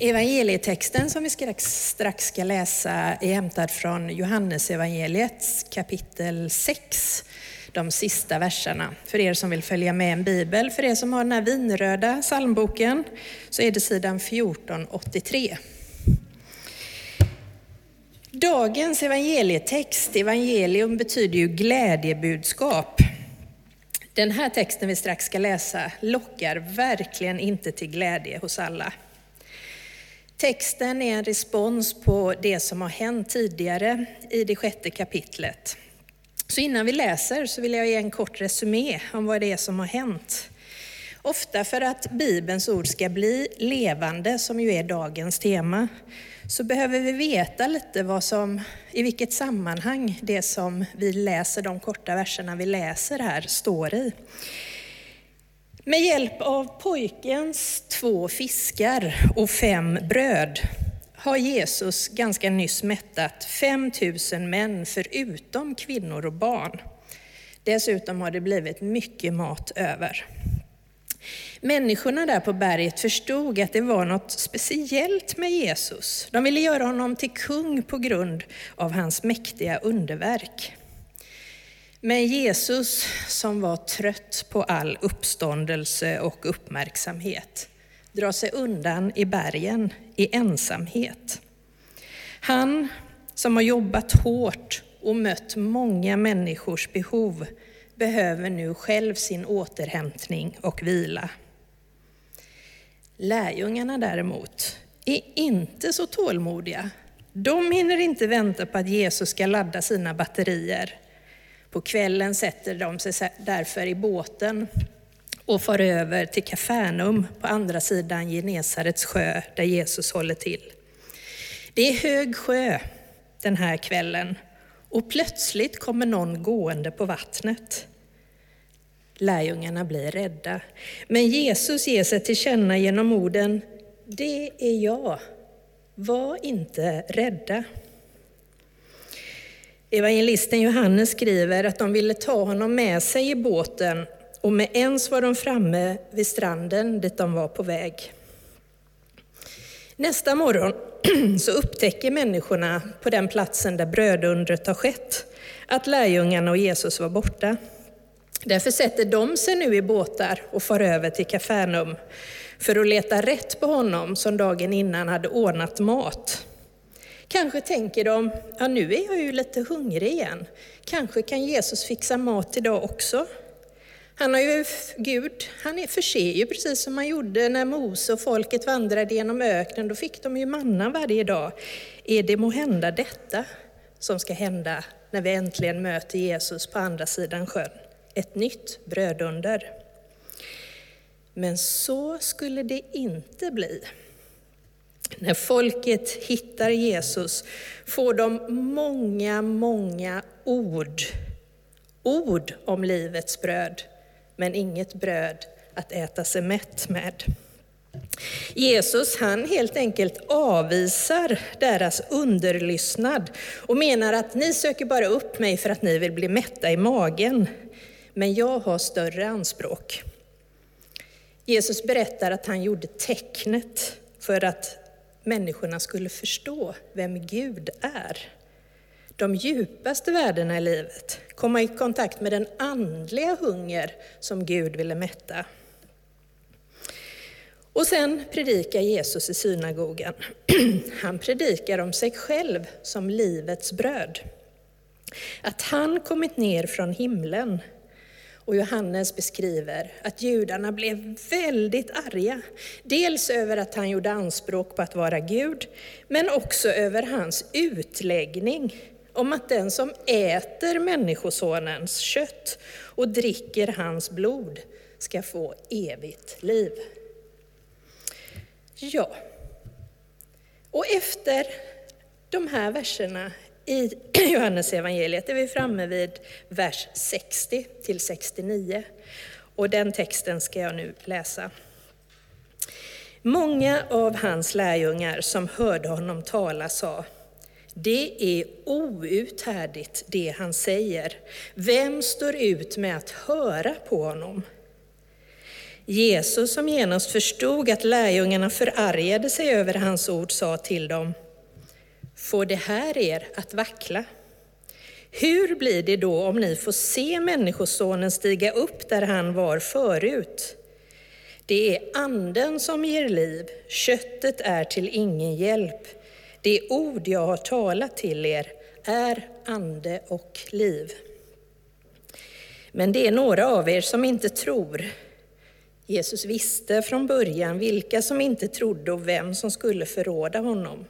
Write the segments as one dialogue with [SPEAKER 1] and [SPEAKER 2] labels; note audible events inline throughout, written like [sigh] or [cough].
[SPEAKER 1] Evangelietexten som vi strax, ska läsa är hämtad från Johannesevangeliets kapitel 6, de sista verserna. För er som vill följa med en bibel, för er som har den här vinröda psalmboken, så är det sidan 1483. Dagens evangelietext, evangelium betyder ju glädjebudskap. Den här texten vi strax ska läsa lockar verkligen inte till glädje hos alla. Texten är en respons på det som har hänt tidigare i det sjätte kapitlet. Så innan vi läser så vill jag ge en kort resumé om vad det är som har hänt. Ofta för att Bibelns ord ska bli levande, som ju är dagens tema, så behöver vi veta lite vad som, i vilket sammanhang det som vi läser, de korta verserna vi läser här, står i. Med hjälp av pojkens två fiskar och fem bröd har Jesus ganska nyss mättat 5000 män förutom kvinnor och barn. Dessutom har det blivit mycket mat över. Människorna där på berget förstod att det var något speciellt med Jesus. De ville göra honom till kung på grund av hans mäktiga underverk. Men Jesus som var trött på all uppståndelse och uppmärksamhet drar sig undan i bergen i ensamhet. Han som har jobbat hårt och mött många människors behov behöver nu själv sin återhämtning och vila. Lärjungarna däremot är inte så tålmodiga. De hinner inte vänta på att Jesus ska ladda sina batterier. På kvällen sätter de sig därför i båten och far över till Kafarnaum på andra sidan Genesarets sjö där Jesus håller till. Det är hög sjö den här kvällen och plötsligt kommer någon gående på vattnet. Lärjungarna blir rädda, men Jesus ger sig till känna genom orden Det är jag, var inte rädda. Evangelisten Johannes skriver att de ville ta honom med sig i båten och med ens var de framme vid stranden dit de var på väg. Nästa morgon [clears throat] så upptäcker människorna på den platsen där brödundret har skett att lärjungarna och Jesus var borta. Därför sätter de sig nu i båtar och far över till Kafarnaum för att leta rätt på honom som dagen innan hade ordnat mat. Kanske tänker de, ja nu är jag ju lite hungrig igen. Kanske kan Jesus fixa mat idag också. Han har ju, Gud, han förser ju precis som han gjorde när Mose och folket vandrade genom öknen. Då fick de ju manna varje dag. Är det må hända detta som ska hända när vi äntligen möter Jesus på andra sidan sjön? Ett nytt brödunder. Men så skulle det inte bli. När folket hittar Jesus får de många, många ord. Ord om livets bröd, men inget bröd att äta sig mätt med. Jesus han helt enkelt avvisar deras underlyssnad och menar att ni söker bara upp mig för att ni vill bli mätta i magen. Men jag har större anspråk. Jesus berättar att han gjorde tecknet för att människorna skulle förstå vem Gud är. De djupaste värdena i livet, komma i kontakt med den andliga hunger som Gud ville mätta. Och sen predikar Jesus i synagogan. [clears throat] Han predikar om sig själv som livets bröd. Att han kommit ner från himlen och Johannes beskriver att judarna blev väldigt arga. Dels över att han gjorde anspråk på att vara Gud, men också över hans utläggning om att den som äter Människosonens kött och dricker hans blod ska få evigt liv. Ja, och efter de här verserna i [clears throat] Johannes evangeliet är vi framme vid vers 60 till 69. Och den texten ska jag nu läsa. Många av hans lärjungar som hörde honom tala sa, det är outhärdligt det han säger. Vem står ut med att höra på honom? Jesus som genast förstod att lärjungarna förargade sig över hans ord sa till dem, får det här er att vackla? Hur blir det då om ni får se Människosonen stiga upp där han var förut? Det är anden som ger liv, köttet är till ingen hjälp. Det ord jag har talat till er är ande och liv. Men det är några av er som inte tror. Jesus visste från början vilka som inte trodde och vem som skulle förråda honom.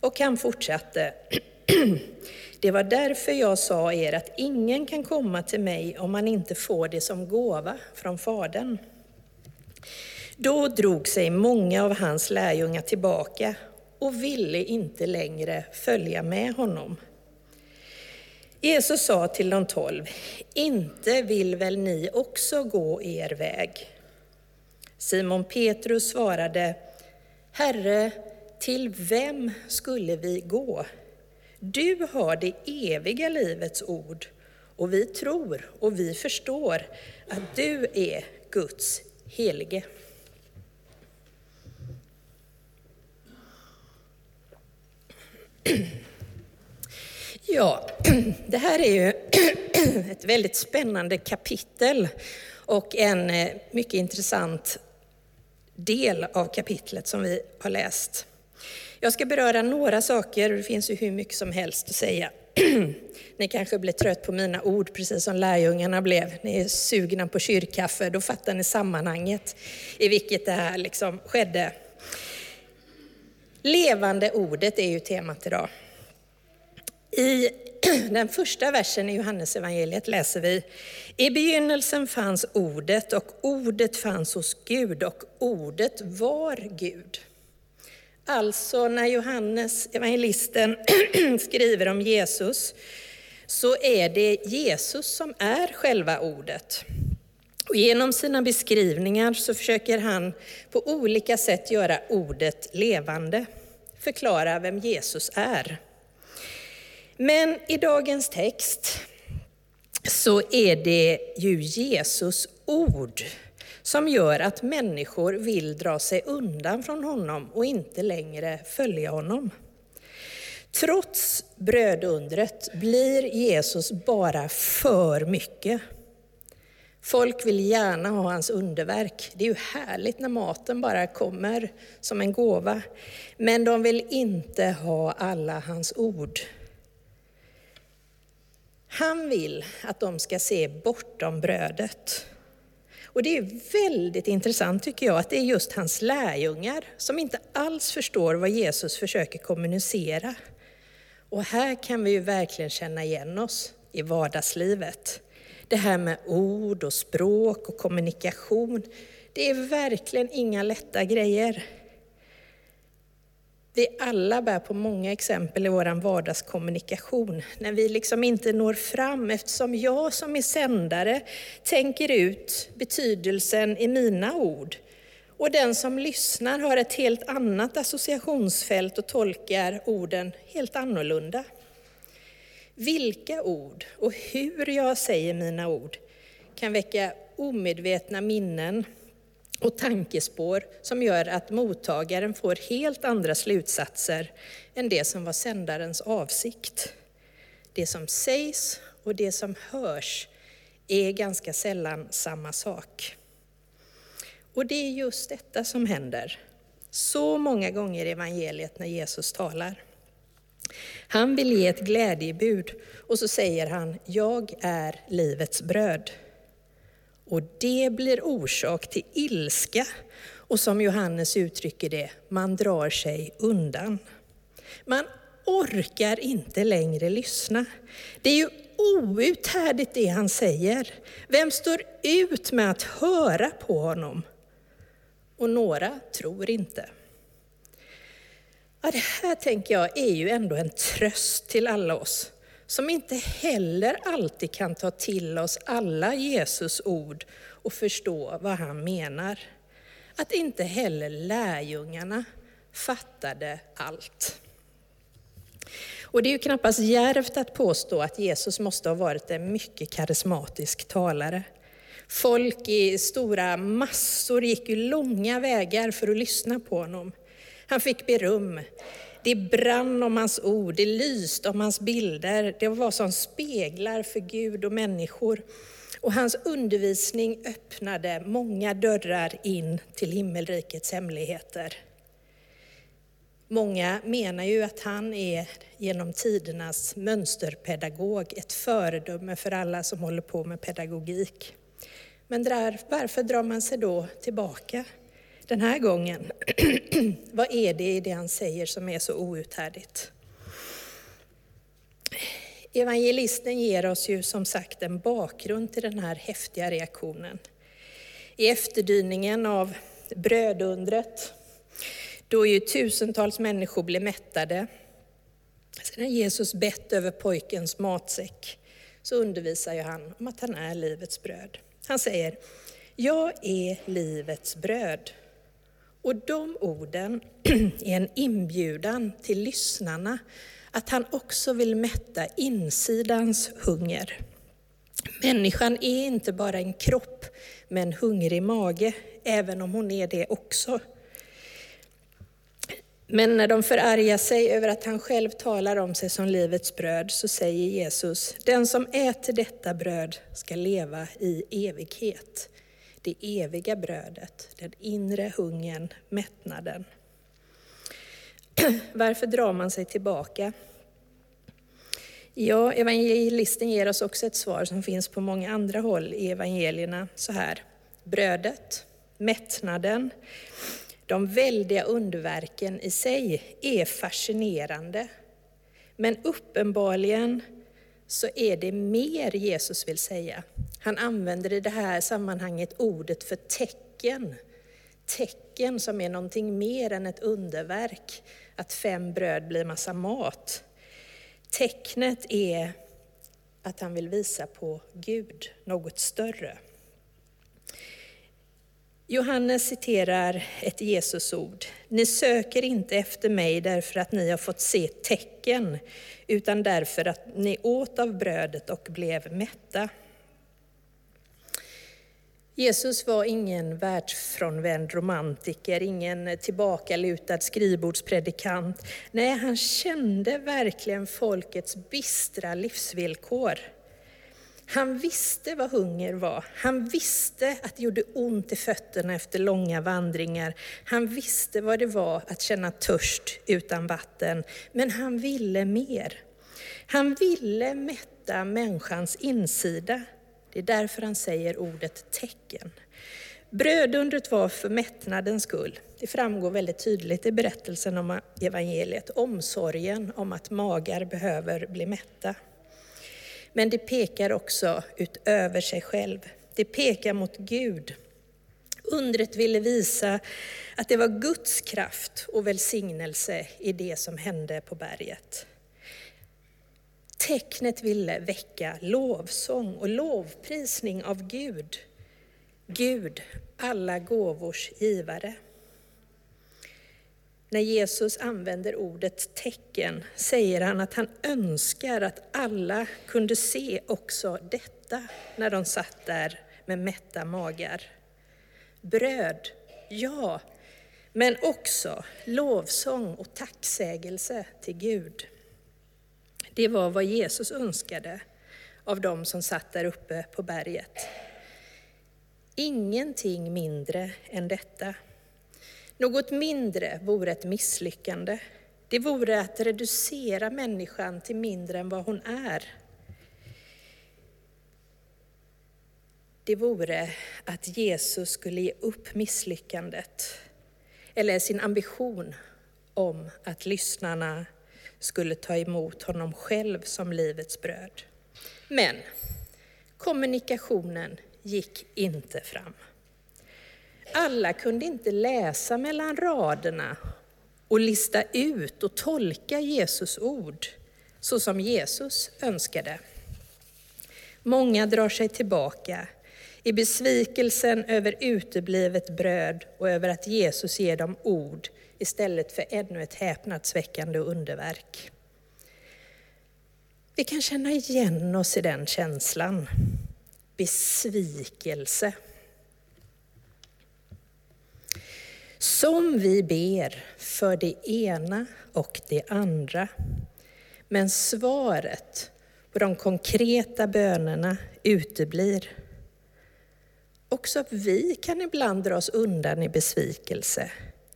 [SPEAKER 1] Och han fortsatte. [clears throat] Det var därför jag sa er att ingen kan komma till mig om man inte får det som gåva från Fadern. Då drog sig många av hans lärjungar tillbaka och ville inte längre följa med honom. Jesus sa till de tolv, inte vill väl ni också gå er väg? Simon Petrus svarade, Herre, till vem skulle vi gå? Du har det eviga livets ord och vi tror och vi förstår att du är Guds helige. Ja, [clears throat] det här är ju [clears throat] ett väldigt spännande kapitel och en eh, mycket intressant del av kapitlet som vi har läst. Jag ska beröra några saker, det finns ju hur mycket som helst att säga. [clears throat] Ni kanske blir trött på mina ord, precis som lärjungarna blev. Ni är sugna på kyrkkaffe, då fattar ni sammanhanget i vilket det här liksom skedde. Levande ordet är ju temat idag. I [clears throat] den första versen i Johannesevangeliet läser vi, i begynnelsen fanns ordet och ordet fanns hos Gud och ordet var Gud. Alltså när Johannes, evangelisten, [clears throat] skriver om Jesus, så är det Jesus som är själva ordet. Och genom sina beskrivningar så försöker han på olika sätt göra ordet levande, förklara vem Jesus är. Men i dagens text så är det ju Jesus ord som gör att människor vill dra sig undan från honom och inte längre följa honom. Trots brödundret blir Jesus bara för mycket. Folk vill gärna ha hans underverk. Det är ju härligt när maten bara kommer som en gåva. Men de vill inte ha alla hans ord. Han vill att de ska se bortom brödet. Och det är väldigt intressant tycker jag att det är just hans lärjungar som inte alls förstår vad Jesus försöker kommunicera. Och här kan vi ju verkligen känna igen oss i vardagslivet. Det här med ord och språk och kommunikation, det är verkligen inga lätta grejer. Vi alla bär på många exempel i vår vardagskommunikation, när vi liksom inte når fram eftersom jag som är sändare tänker ut betydelsen i mina ord. Och den som lyssnar har ett helt annat associationsfält och tolkar orden helt annorlunda. Vilka ord och hur jag säger mina ord kan väcka omedvetna minnen och tankespår som gör att mottagaren får helt andra slutsatser än det som var sändarens avsikt. Det som sägs och det som hörs är ganska sällan samma sak. Och det är just detta som händer så många gånger i evangeliet när Jesus talar. Han vill ge ett glädjebud och så säger han, jag är livets bröd. Och det blir orsak till ilska och som Johannes uttrycker det, man drar sig undan. Man orkar inte längre lyssna. Det är ju outhärdligt det han säger. Vem står ut med att höra på honom? Och några tror inte. Ja, det här tänker jag är ju ändå en tröst till alla oss som inte heller alltid kan ta till oss alla Jesus ord och förstå vad han menar. Att inte heller lärjungarna fattade allt. Och det är ju knappast djärvt att påstå att Jesus måste ha varit en mycket karismatisk talare. Folk i stora massor gick ju långa vägar för att lyssna på honom. Han fick beröm. Det brann om hans ord, det lyste om hans bilder. Det var som speglar för Gud och människor. Och hans undervisning öppnade många dörrar in till himmelrikets hemligheter. Många menar ju att han är genom tidernas mönsterpedagog, ett föredöme för alla som håller på med pedagogik. Men där, varför drar man sig då tillbaka den här gången? [clears throat] Vad är det i det han säger som är så outhärdligt? Evangelisten ger oss ju som sagt en bakgrund till den här häftiga reaktionen. I efterdyningen av brödundret, då ju tusentals människor blev mättade, sedan Jesus bett över pojkens matsäck, så undervisar ju han om att han är livets bröd. Han säger, jag är livets bröd. Och de orden [clears throat] är en inbjudan till lyssnarna att han också vill mätta insidans hunger. Människan är inte bara en kropp med en hungrig mage, även om hon är det också. Men när de förargar sig över att han själv talar om sig som livets bröd, så säger Jesus, den som äter detta bröd ska leva i evighet. Det eviga brödet, den inre hungern, mättnaden. [clears throat] Varför drar man sig tillbaka? Ja, evangelisten ger oss också ett svar som finns på många andra håll i evangelierna. Så här, brödet, mättnaden, de väldiga underverken i sig är fascinerande. Men uppenbarligen så är det mer Jesus vill säga. Han använder i det här sammanhanget ordet för tecken. Tecken som är någonting mer än ett underverk, att fem bröd blir massa mat. Tecknet är att han vill visa på Gud, något större. Johannes citerar ett Jesusord. Ni söker inte efter mig därför att ni har fått se tecken, utan därför att ni åt av brödet och blev mätta. Jesus var ingen världsfrånvänd romantiker, ingen tillbakalutad skrivbordspredikant. Nej, han kände verkligen folkets bistra livsvillkor. Han visste vad hunger var. Han visste att det gjorde ont i fötterna efter långa vandringar. Han visste vad det var att känna törst utan vatten. Men han ville mer. Han ville mätta människans insida. Det är därför han säger ordet tecken. Brödundret var för mättnadens skull. Det framgår väldigt tydligt i berättelsen om evangeliet, omsorgen om att magar behöver bli mätta. Men det pekar också utöver sig själv. Det pekar mot Gud. Undret ville visa att det var Guds kraft och välsignelse i det som hände på berget. Tecknet ville väcka lovsång och lovprisning av Gud. Gud, alla gåvors givare. När Jesus använder ordet tecken säger han att han önskar att alla kunde se också detta när de satt där med mätta magar. Bröd, ja, men också lovsång och tacksägelse till Gud. Det var vad Jesus önskade av dem som satt där uppe på berget. Ingenting mindre än detta. Något mindre vore ett misslyckande. Det vore att reducera människan till mindre än vad hon är. Det vore att Jesus skulle ge upp misslyckandet, eller sin ambition om att lyssnarna skulle ta emot honom själv som livets bröd. Men kommunikationen gick inte fram. Alla kunde inte läsa mellan raderna och lista ut och tolka Jesus ord så som Jesus önskade. Många drar sig tillbaka i besvikelsen över uteblivet bröd och över att Jesus ger dem ord istället för ännu ett häpnadsväckande underverk. Vi kan känna igen oss i den känslan. besvikelse. Som vi ber för det ena och det andra. Men svaret på de konkreta bönerna uteblir. Också vi kan ibland dra oss undan i besvikelse.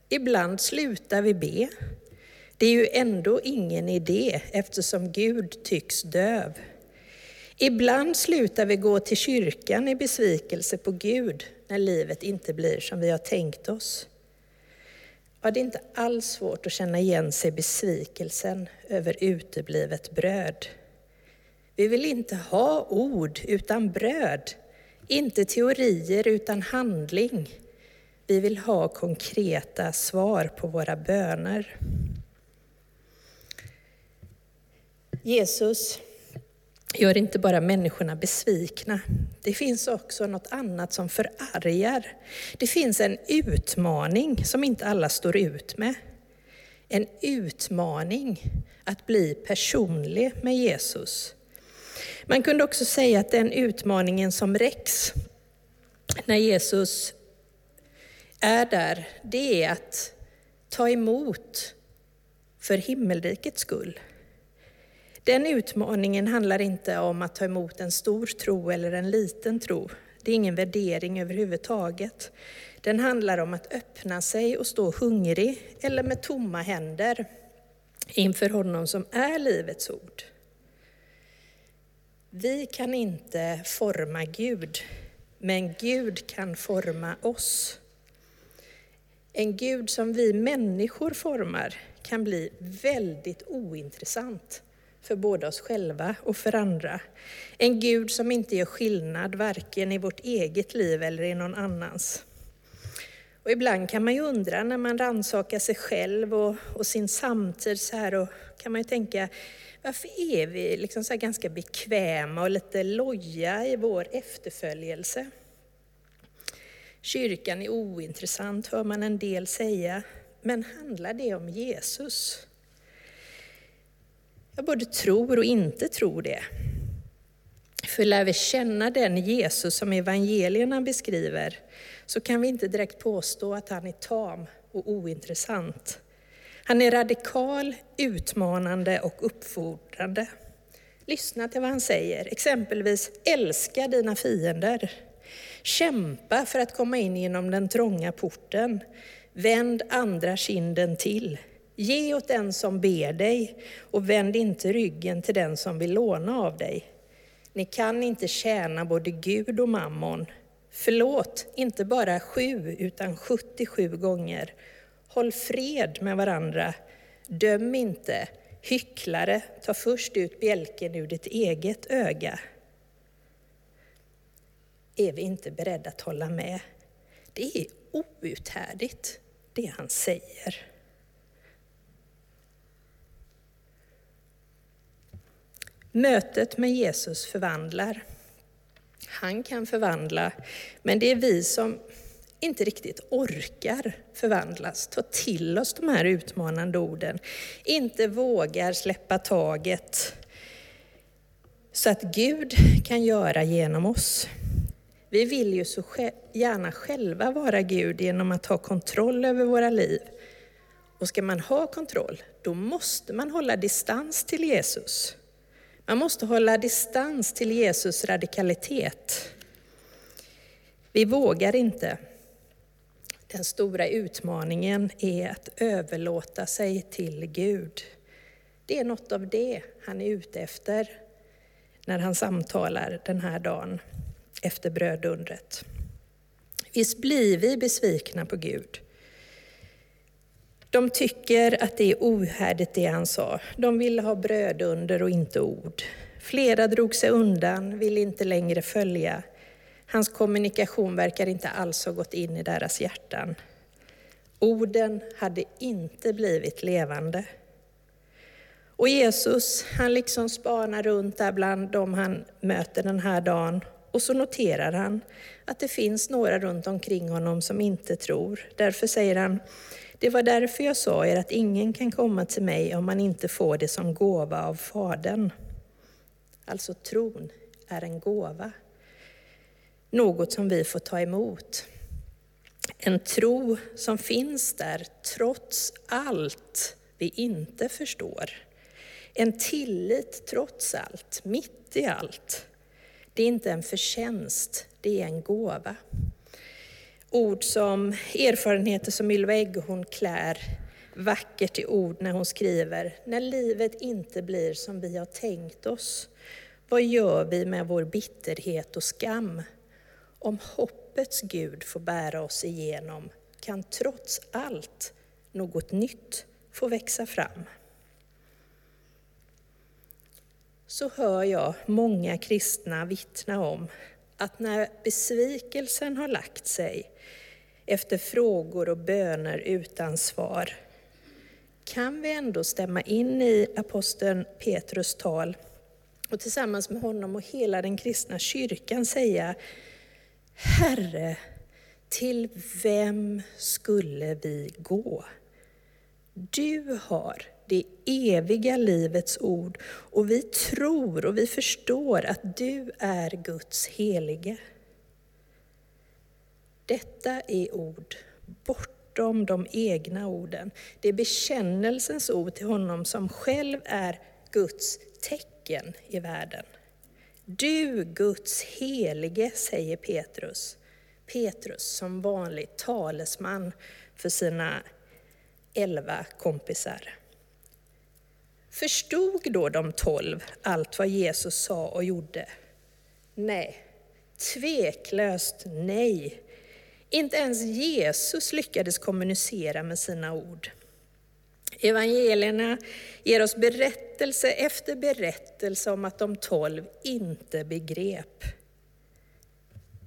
[SPEAKER 1] Ibland slutar vi be. Det är ju ändå ingen idé eftersom Gud tycks döv. Ibland slutar vi gå till kyrkan i besvikelse på Gud när livet inte blir som vi har tänkt oss. Ja, det är inte alls svårt att känna igen sig i besvikelsen över uteblivet bröd. Vi vill inte ha ord utan bröd, inte teorier utan handling. Vi vill ha konkreta svar på våra böner. Jesus gör inte bara människorna besvikna. Det finns också något annat som förargar. Det finns en utmaning som inte alla står ut med. En utmaning att bli personlig med Jesus. Man kunde också säga att den utmaningen som räcks när Jesus är där, det är att ta emot för himmelrikets skull. Den utmaningen handlar inte om att ta emot en stor tro eller en liten tro. Det är ingen värdering överhuvudtaget. Den handlar om att öppna sig och stå hungrig eller med tomma händer inför honom som är livets ord. Vi kan inte forma Gud, men Gud kan forma oss. En Gud som vi människor formar kan bli väldigt ointressant för både oss själva och för andra. En Gud som inte gör skillnad varken i vårt eget liv eller i någon annans. Och ibland kan man ju undra när man rannsakar sig själv och, och, sin samtid så här, och kan man ju tänka, varför är vi liksom så ganska bekväma och lite loja i vår efterföljelse? Kyrkan är ointressant, hör man en del säga. Men handlar det om Jesus? Jag både tror och inte tror det. För lär vi känna den Jesus som evangelierna beskriver, så kan vi inte direkt påstå att han är tam och ointressant. Han är radikal, utmanande och uppfordrande. Lyssna till vad han säger, exempelvis älska dina fiender. Kämpa för att komma in genom den trånga porten. Vänd andra kinden till. Ge åt den som ber dig och vänd inte ryggen till den som vill låna av dig. Ni kan inte tjäna både Gud och mammon. Förlåt, inte bara sju utan 77 gånger. Håll fred med varandra. Döm inte. Hycklare, ta först ut bjälken ur ditt eget öga. Är vi inte beredda att hålla med? Det är outhärdligt, det han säger. Mötet med Jesus förvandlar. Han kan förvandla, men det är vi som inte riktigt orkar förvandlas, ta till oss de här utmanande orden, inte vågar släppa taget så att Gud kan göra genom oss. Vi vill ju så gärna själva vara Gud genom att ha kontroll över våra liv. Och ska man ha kontroll, då måste man hålla distans till Jesus. Man måste hålla distans till Jesus radikalitet. Vi vågar inte. Den stora utmaningen är att överlåta sig till Gud. Det är något av det han är ute efter när han samtalar den här dagen efter brödundret. Visst blir vi besvikna på Gud. De tycker att det är ohärdigt det han sa. De ville ha brödunder och inte ord. Flera drog sig undan, ville inte längre följa. Hans kommunikation verkar inte alls ha gått in i deras hjärtan. Orden hade inte blivit levande. Och Jesus, han liksom spanar runt där bland dem han möter den här dagen och så noterar han att det finns några runt omkring honom som inte tror. Därför säger han, det var därför jag sa er att ingen kan komma till mig om man inte får det som gåva av Fadern. Alltså tron är en gåva. något som vi får ta emot. En tro som finns där trots allt vi inte förstår. En tillit trots allt, mitt i allt. Det är inte en förtjänst, det är en gåva. Ord som erfarenheter som Ylva Eggehorn klär vackert i ord när hon skriver, när livet inte blir som vi har tänkt oss, vad gör vi med vår bitterhet och skam? Om hoppets Gud får bära oss igenom kan trots allt något nytt få växa fram. Så hör jag många kristna vittna om att när besvikelsen har lagt sig efter frågor och böner utan svar kan vi ändå stämma in i aposteln Petrus tal och tillsammans med honom och hela den kristna kyrkan säga Herre, till vem skulle vi gå? Du har det eviga livets ord och vi tror och vi förstår att du är Guds helige. Detta är ord bortom de egna orden. Det är bekännelsens ord till honom som själv är Guds tecken i världen. Du Guds helige, säger Petrus. Petrus som vanligt talesman för sina elva kompisar. Förstod då de tolv allt vad Jesus sa och gjorde? Nej, tveklöst nej. Inte ens Jesus lyckades kommunicera med sina ord. Evangelierna ger oss berättelse efter berättelse om att de tolv inte begrep.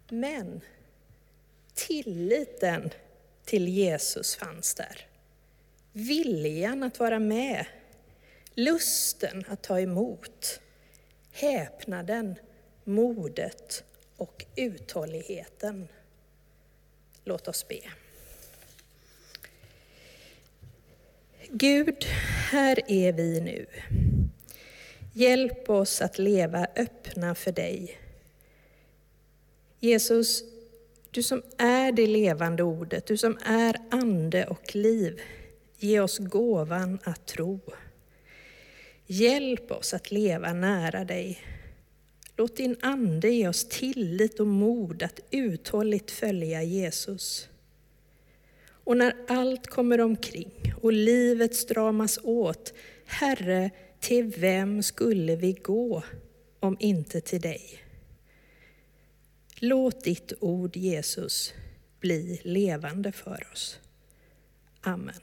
[SPEAKER 1] Men tilliten till Jesus fanns där. Viljan att vara med, lusten att ta emot, häpnaden, modet och uthålligheten. Låt oss be. Gud, här är vi nu. Hjälp oss att leva öppna för dig. Jesus, du som är det levande ordet, du som är ande och liv, ge oss gåvan att tro. Hjälp oss att leva nära dig. Låt din ande ge oss tillit och mod att uthålligt följa Jesus. Och när allt kommer omkring och livet stramas åt, Herre, till vem skulle vi gå om inte till dig? Låt ditt ord, Jesus, bli levande för oss. Amen.